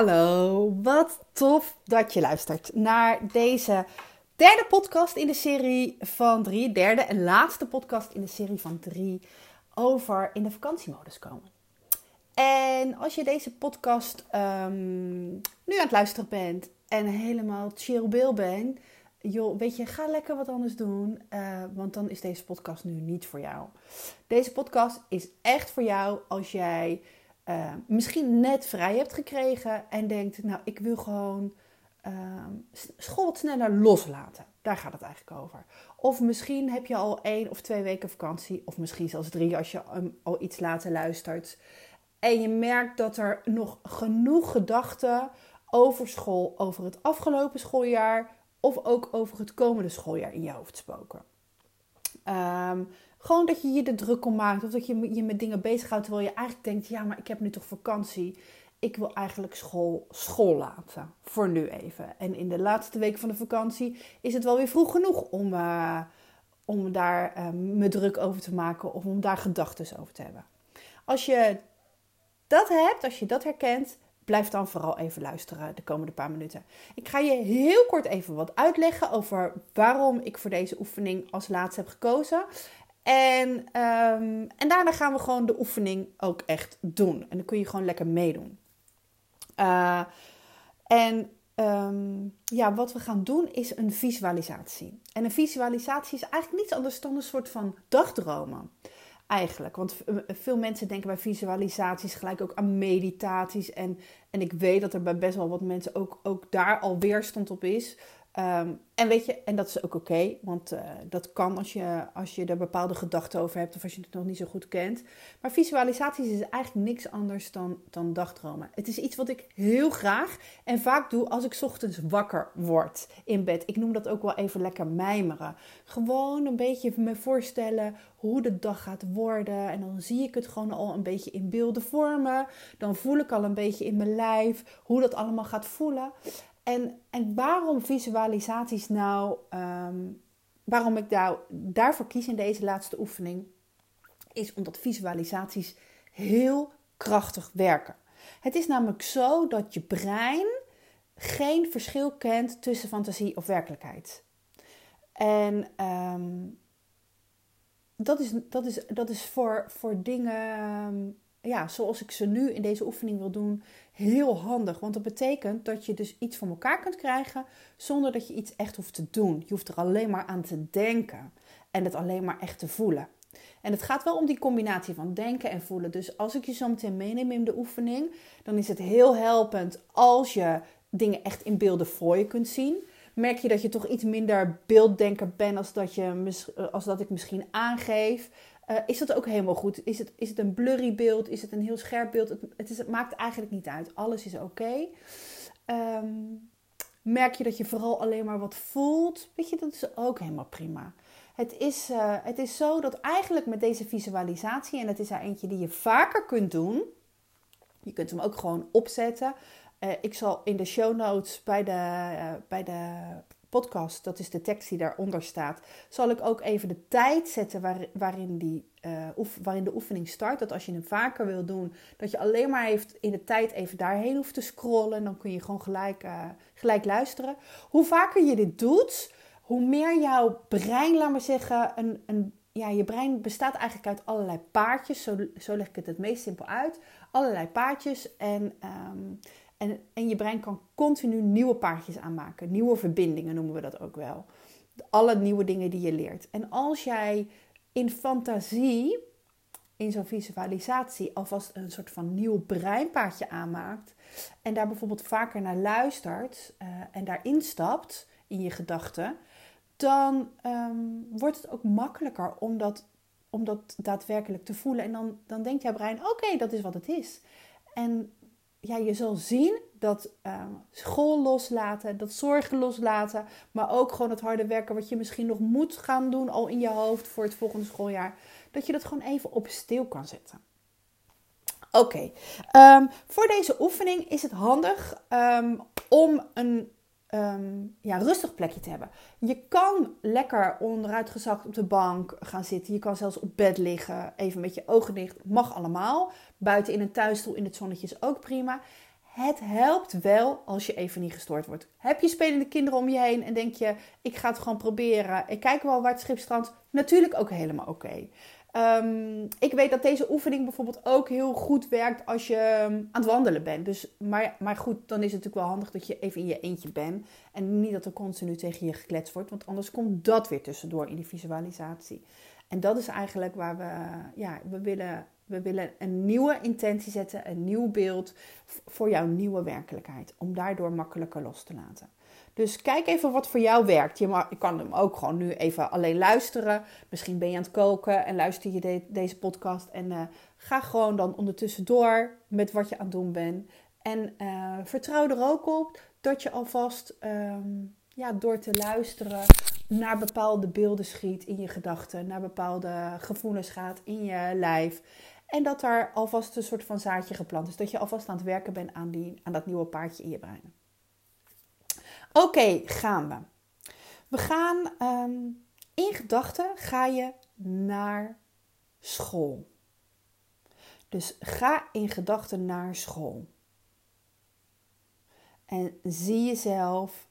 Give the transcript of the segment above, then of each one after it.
Hallo, wat tof dat je luistert naar deze derde podcast in de serie van drie. Derde en laatste podcast in de serie van drie over in de vakantiemodus komen. En als je deze podcast ehm, nu aan het luisteren bent en helemaal chill bill bent, joh, weet je, ga lekker wat anders doen, uh, want dan is deze podcast nu niet voor jou. Deze podcast is echt voor jou als jij uh, misschien net vrij hebt gekregen en denkt, nou, ik wil gewoon uh, school wat sneller loslaten. Daar gaat het eigenlijk over. Of misschien heb je al één of twee weken vakantie, of misschien zelfs drie als je um, al iets later luistert. En je merkt dat er nog genoeg gedachten over school, over het afgelopen schooljaar of ook over het komende schooljaar in je hoofd spoken. Um, gewoon dat je je er druk om maakt. Of dat je je met dingen bezighoudt terwijl je eigenlijk denkt... ja, maar ik heb nu toch vakantie. Ik wil eigenlijk school, school laten. Voor nu even. En in de laatste week van de vakantie is het wel weer vroeg genoeg om, uh, om daar uh, me druk over te maken. Of om daar gedachten over te hebben. Als je dat hebt, als je dat herkent... Blijf dan vooral even luisteren de komende paar minuten. Ik ga je heel kort even wat uitleggen over waarom ik voor deze oefening als laatste heb gekozen. En, um, en daarna gaan we gewoon de oefening ook echt doen. En dan kun je gewoon lekker meedoen. Uh, en um, ja, wat we gaan doen is een visualisatie. En een visualisatie is eigenlijk niets anders dan een soort van dagdromen. Eigenlijk. Want veel mensen denken bij visualisaties gelijk ook aan meditaties. En, en ik weet dat er bij best wel wat mensen ook, ook daar al weerstand op is. Um, en weet je, en dat is ook oké, want uh, dat kan als je, als je er bepaalde gedachten over hebt of als je het nog niet zo goed kent. Maar visualisaties is eigenlijk niks anders dan, dan dagdromen. Het is iets wat ik heel graag en vaak doe als ik ochtends wakker word in bed. Ik noem dat ook wel even lekker mijmeren. Gewoon een beetje me voorstellen hoe de dag gaat worden. En dan zie ik het gewoon al een beetje in beelden vormen. Dan voel ik al een beetje in mijn lijf hoe dat allemaal gaat voelen. En, en waarom visualisaties nou, um, waarom ik nou daarvoor kies in deze laatste oefening, is omdat visualisaties heel krachtig werken. Het is namelijk zo dat je brein geen verschil kent tussen fantasie of werkelijkheid. En um, dat is, dat is, dat is voor, voor dingen ja, zoals ik ze nu in deze oefening wil doen, heel handig. Want dat betekent dat je dus iets van elkaar kunt krijgen zonder dat je iets echt hoeft te doen. Je hoeft er alleen maar aan te denken en het alleen maar echt te voelen. En het gaat wel om die combinatie van denken en voelen. Dus als ik je zo meteen meeneem in de oefening, dan is het heel helpend als je dingen echt in beelden voor je kunt zien. Merk je dat je toch iets minder beelddenker bent als dat, je, als dat ik misschien aangeef. Uh, is dat ook helemaal goed? Is het, is het een blurry beeld? Is het een heel scherp beeld? Het, het, is, het maakt eigenlijk niet uit. Alles is oké. Um, merk je dat je vooral alleen maar wat voelt? Weet je, dat is ook helemaal prima. Het is, uh, het is zo dat eigenlijk met deze visualisatie, en het is er eentje die je vaker kunt doen. Je kunt hem ook gewoon opzetten. Uh, ik zal in de show notes bij de, bij de podcast, dat is de tekst die daaronder staat, zal ik ook even de tijd zetten waar, waarin, die, oef, waarin de oefening start. Dat als je hem vaker wil doen, dat je alleen maar heeft in de tijd even daarheen hoeft te scrollen. Dan kun je gewoon gelijk, uh, gelijk luisteren. Hoe vaker je dit doet, hoe meer jouw brein, laat maar zeggen, een, een, ja, je brein bestaat eigenlijk uit allerlei paardjes. Zo, zo leg ik het het meest simpel uit. Allerlei paardjes. En um, en, en je brein kan continu nieuwe paardjes aanmaken. Nieuwe verbindingen noemen we dat ook wel. Alle nieuwe dingen die je leert. En als jij in fantasie, in zo'n visualisatie, alvast een soort van nieuw breinpaardje aanmaakt. En daar bijvoorbeeld vaker naar luistert uh, en daarin stapt in je gedachten. Dan um, wordt het ook makkelijker om dat, om dat daadwerkelijk te voelen. En dan, dan denkt jouw brein: oké, dat is wat het is. En ja, je zal zien dat uh, school loslaten, dat zorgen loslaten, maar ook gewoon het harde werken wat je misschien nog moet gaan doen al in je hoofd voor het volgende schooljaar, dat je dat gewoon even op stil kan zetten. Oké, um, voor deze oefening is het handig um, om een um, ja, rustig plekje te hebben. Je kan lekker onderuitgezakt op de bank gaan zitten. Je kan zelfs op bed liggen, even met je ogen dicht. Mag allemaal. Buiten in een tuinstoel in het zonnetje is ook prima. het helpt wel als je even niet gestoord wordt. Heb je spelende kinderen om je heen en denk je, ik ga het gewoon proberen. Ik kijk wel waar het schip strandt. Natuurlijk ook helemaal oké. Ehm, ik weet dat deze oefening bijvoorbeeld ook heel goed werkt als je ehm, aan het wandelen bent. Dus, maar, maar goed, dan is het natuurlijk wel handig dat je even in je eentje bent. En niet dat er continu tegen je gekletst wordt. Want anders komt dat weer tussendoor in die visualisatie. En dat is eigenlijk waar we, ja, we willen, we willen een nieuwe intentie zetten, een nieuw beeld voor jouw nieuwe werkelijkheid. Om daardoor makkelijker los te laten. Dus kijk even wat voor jou werkt. Je, mag, kan hem ook gewoon nu even alleen luisteren. Misschien ben je aan het koken en luister je deze podcast. En uh, ga gewoon dan ondertussen door met wat je aan het doen bent. En uh, vertrouw er ook op dat je alvast um, ja, door te luisteren naar bepaalde beelden schiet in je gedachten. Naar bepaalde gevoelens gaat in je lijf. En dat daar alvast een soort van zaadje geplant is. Dat je alvast aan het werken bent aan, die, aan dat nieuwe paardje in je brein. Oké, gaan we. We gaan um, in gedachten ga je naar school. Dus ga in gedachten naar school. En zie jezelf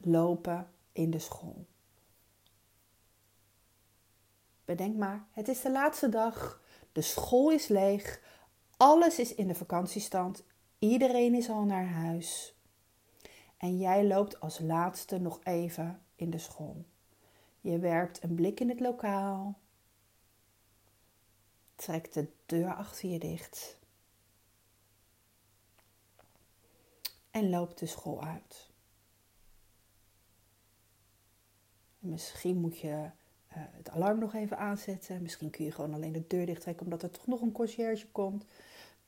lopen in de school. Bedenk maar, het is de laatste dag. De school is leeg. Alles is in de vakantiestand. Iedereen is al naar huis. En jij loopt als laatste nog even in de school. Je werpt een blik in het lokaal. Trekt de deur achter je dicht. En loopt de school uit. misschien moet je uh, het alarm nog even aanzetten. Misschien kun je gewoon alleen de deur dicht trekken omdat er toch nog een conciërge komt.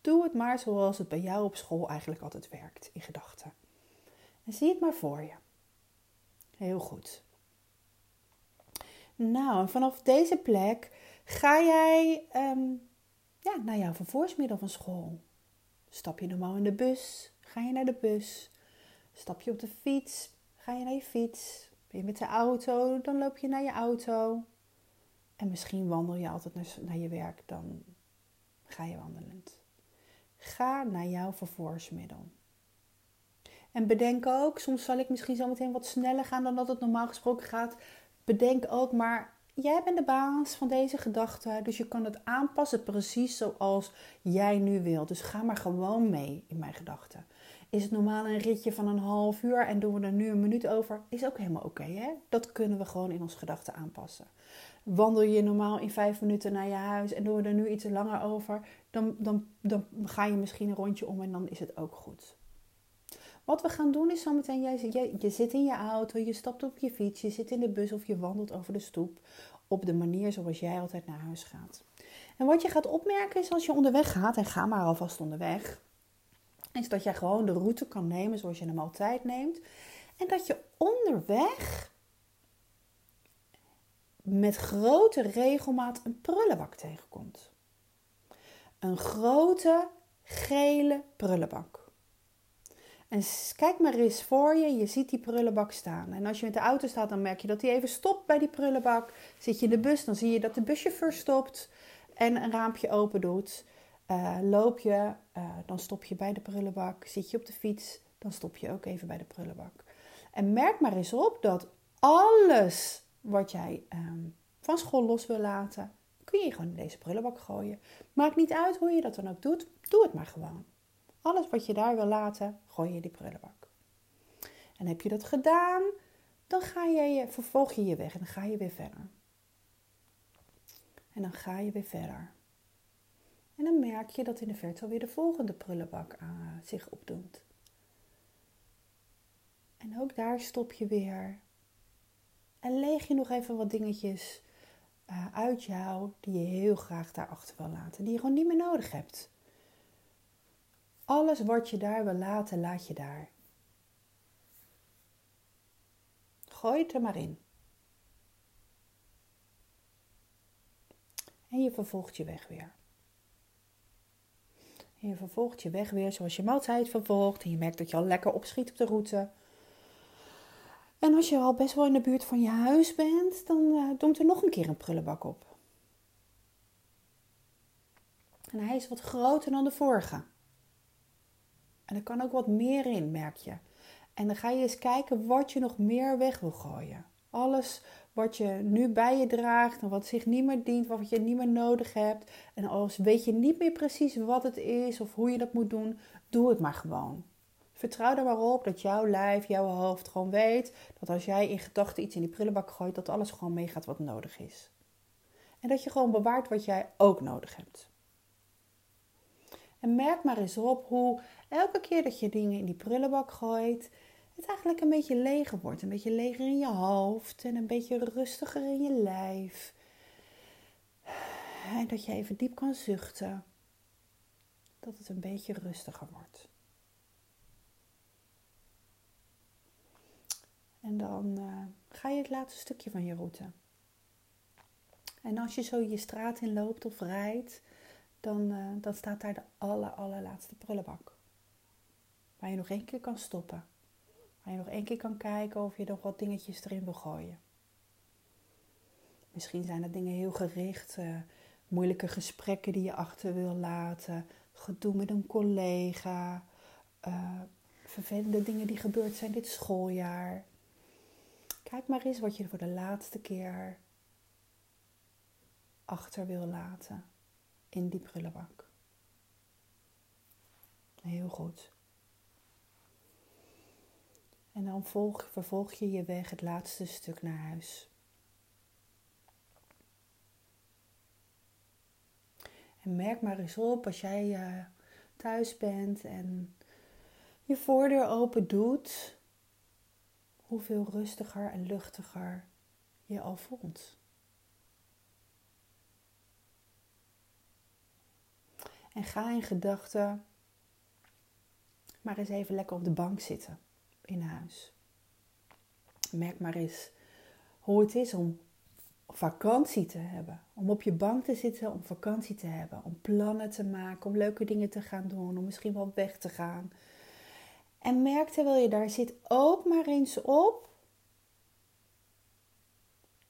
Doe het maar zoals het bij jou op school eigenlijk altijd werkt, in gedachten. En zie het maar voor je. Heel goed. Nou, en vanaf deze plek ga jij um, ja, naar jouw vervoersmiddel van school. Stap je normaal in de bus, ga je naar de bus. Stap je op de fiets, ga je naar je fiets. Ben je met de auto, dan loop je naar je auto. En misschien wandel je altijd naar, naar je werk, dan ga je wandelend. Ga naar jouw vervoersmiddel. En bedenk ook, soms zal ik misschien zo meteen wat sneller gaan dan dat het normaal gesproken gaat. Bedenk ook, maar jij bent de baas van deze gedachte. Dus je kan het aanpassen precies zoals jij nu wilt. Dus ga maar gewoon mee in mijn gedachten. Is het normaal een ritje van een half uur en doen we er nu een minuut over? Is ook helemaal oké, hè? Dat kunnen we gewoon in onze gedachten aanpassen. Wandel je normaal in vijf minuten naar je huis en doen we er nu iets langer over, dan, dan, dan ga je misschien een rondje om en dan is het ook goed. Wat we gaan doen is zometeen, jij, je, je zit in je auto, je stapt op je fiets, je zit in de bus of je wandelt over de stoep. Op de manier zoals jij altijd naar huis gaat. En wat je gaat opmerken is als je onderweg gaat, en ga maar alvast onderweg, is dat jij gewoon de route kan nemen zoals je hem altijd neemt. En dat je onderweg met grote regelmaat een prullenbak tegenkomt. Een grote gele prullenbak. En kijk maar eens voor je, je ziet die prullenbak staan. En als je met de auto staat, dan merk je dat hij even stopt bij die prullenbak. Zit je in de bus, dan zie je dat de buschauffeur stopt en een raampje open doet. Uh, loop je, uh, dan stop je bij de prullenbak. Zit je op de fiets, dan stop je ook even bij de prullenbak. En merk maar eens op dat alles wat jij um, van school los wil laten, kun je gewoon in deze prullenbak gooien. Maakt niet uit hoe je dat dan ook doet, doe het maar gewoon. Alles wat je daar wil laten, gooi je die prullenbak. En heb je dat gedaan, dan ga je, vervolg je je weg en dan ga je weer verder. En dan ga je weer verder. En dan merk je dat in de verte alweer de volgende prullenbak uh, zich opdoet. En ook daar stop je weer. En leeg je nog even wat dingetjes uh, uit jou die je heel graag daarachter wil laten. Die je gewoon niet meer nodig hebt. Alles wat je daar wil laten, laat je daar. Gooi het er maar in. En je vervolgt je weg weer. En je vervolgt je weg weer zoals je maaltijd vervolgt. En je merkt dat je al lekker opschiet op de route. En als je al best wel in de buurt van je huis bent, dan uh, doemt er nog een keer een prullenbak op. En hij is wat groter dan de vorige. En er kan ook wat meer in, merk je. En dan ga je eens kijken wat je nog meer weg wil gooien. Alles wat je nu bij je draagt en wat zich niet meer dient, wat je niet meer nodig hebt. En als weet je niet meer precies wat het is of hoe je dat moet doen, doe het maar gewoon. Vertrouw er maar op dat jouw lijf, jouw hoofd gewoon weet dat als jij in gedachten iets in die prullenbak gooit, dat alles gewoon meegaat wat nodig is. En dat je gewoon bewaart wat jij ook nodig hebt. En merk maar eens op hoe elke keer dat je dingen in die prullenbak gooit, het eigenlijk een beetje leger wordt. Een beetje leger in je hoofd en een beetje rustiger in je lijf. En dat je even diep kan zuchten. Dat het een beetje rustiger wordt. En dan uh, ga je het laatste stukje van je route. En als je zo je straat in loopt of rijdt, dan, uh, dan staat daar de aller, allerlaatste prullenbak. Waar je nog één keer kan stoppen. Waar je nog één keer kan kijken of je nog wat dingetjes erin wil gooien. Misschien zijn dat dingen heel gericht, uh, moeilijke gesprekken die je achter wil laten, gedoe met een collega, uh, vervelende dingen die gebeurd zijn dit schooljaar. Kijk maar eens wat je voor de laatste keer achter wil laten in die prullenbak. Heel goed. En dan volg, vervolg je je weg het laatste stuk naar huis. En merk maar eens op als jij uh, thuis bent en je voordeur open doet, hoeveel rustiger en luchtiger je al voelt. En ga in gedachten maar eens even lekker op de bank zitten in huis. Merk maar eens hoe het is om vakantie te hebben. Om op je bank te zitten, om vakantie te hebben. Om plannen te maken, om leuke dingen te gaan doen, om misschien wel weg te gaan. En merk terwijl je daar zit ook maar eens op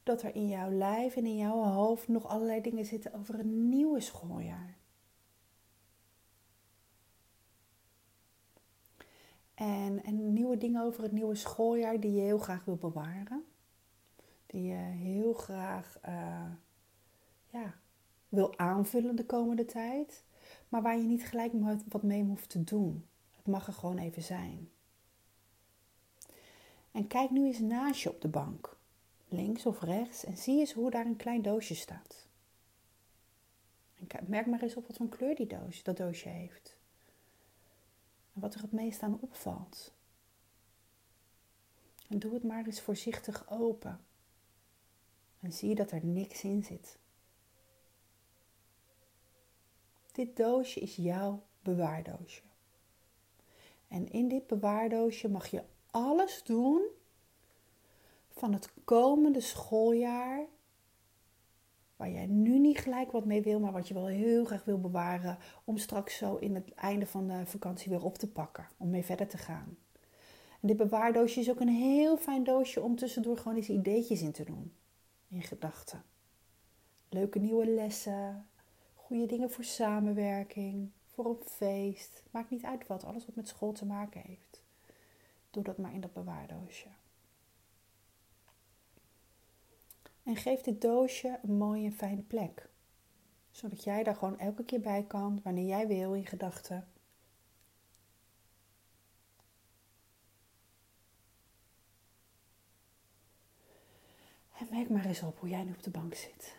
dat er in jouw lijf en in jouw hoofd nog allerlei dingen zitten over een nieuwe schooljaar. En, en nieuwe dingen over het nieuwe schooljaar die je heel graag wil bewaren. Die je heel graag uh, ja, wil aanvullen de komende tijd. Maar waar je niet gelijk wat mee hoeft te doen. Het mag er gewoon even zijn. En kijk nu eens naast je op de bank. Links of rechts. En zie eens hoe daar een klein doosje staat. En merk maar eens op wat voor kleur die doos, dat doosje heeft. En wat er het meest aan opvalt. En doe het maar eens voorzichtig open. En zie dat er niks in zit. Dit doosje is jouw bewaardoosje. En in dit bewaardoosje mag je alles doen van het komende schooljaar waar jij nu niet gelijk wat mee wil, maar wat je wel heel graag wil bewaren om straks zo in het einde van de vakantie weer op te pakken, om mee verder te gaan. Dit bewaardoosje is ook een heel fijn doosje om tussendoor gewoon eens ideetjes in te doen, in gedachten. Leuke nieuwe lessen, goede dingen voor samenwerking, voor een feest. Maakt niet uit wat, alles wat met school te maken heeft. Doe dat maar in dat bewaardoosje. En geef dit doosje een mooie en fijne plek. Zodat jij daar gewoon elke keer bij kan, wanneer jij wil in gedachten. En merk maar eens op hoe jij nu op de bank zit.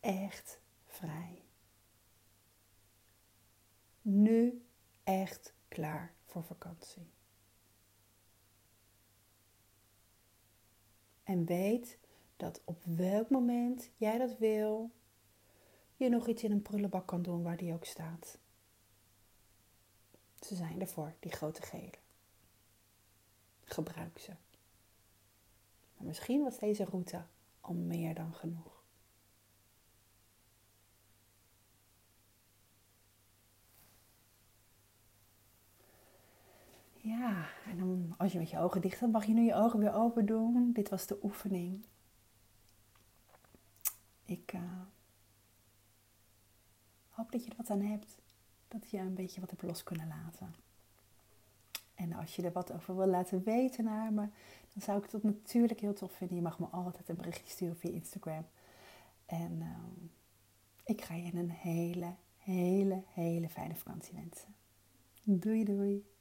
Echt vrij. Nu echt klaar voor vakantie. En weet dat op welk moment jij dat wil, je nog iets in een prullenbak kan doen waar die ook staat. Ze zijn ervoor, die grote gele. Gebruik ze. Maar misschien was deze route al meer dan genoeg. Ja, en dan als je met je ogen dicht hebt, mag je nu je ogen weer open doen. Dit was de oefening. Ik uh, hoop dat je er wat aan hebt. Dat je een beetje wat hebt los kunnen laten. En als je er wat over wil laten weten naar me, dan zou ik het natuurlijk heel tof vinden. Je mag me altijd een berichtje sturen via Instagram. En uh, ik ga je een hele, hele, hele fijne vakantie wensen. Doei doei!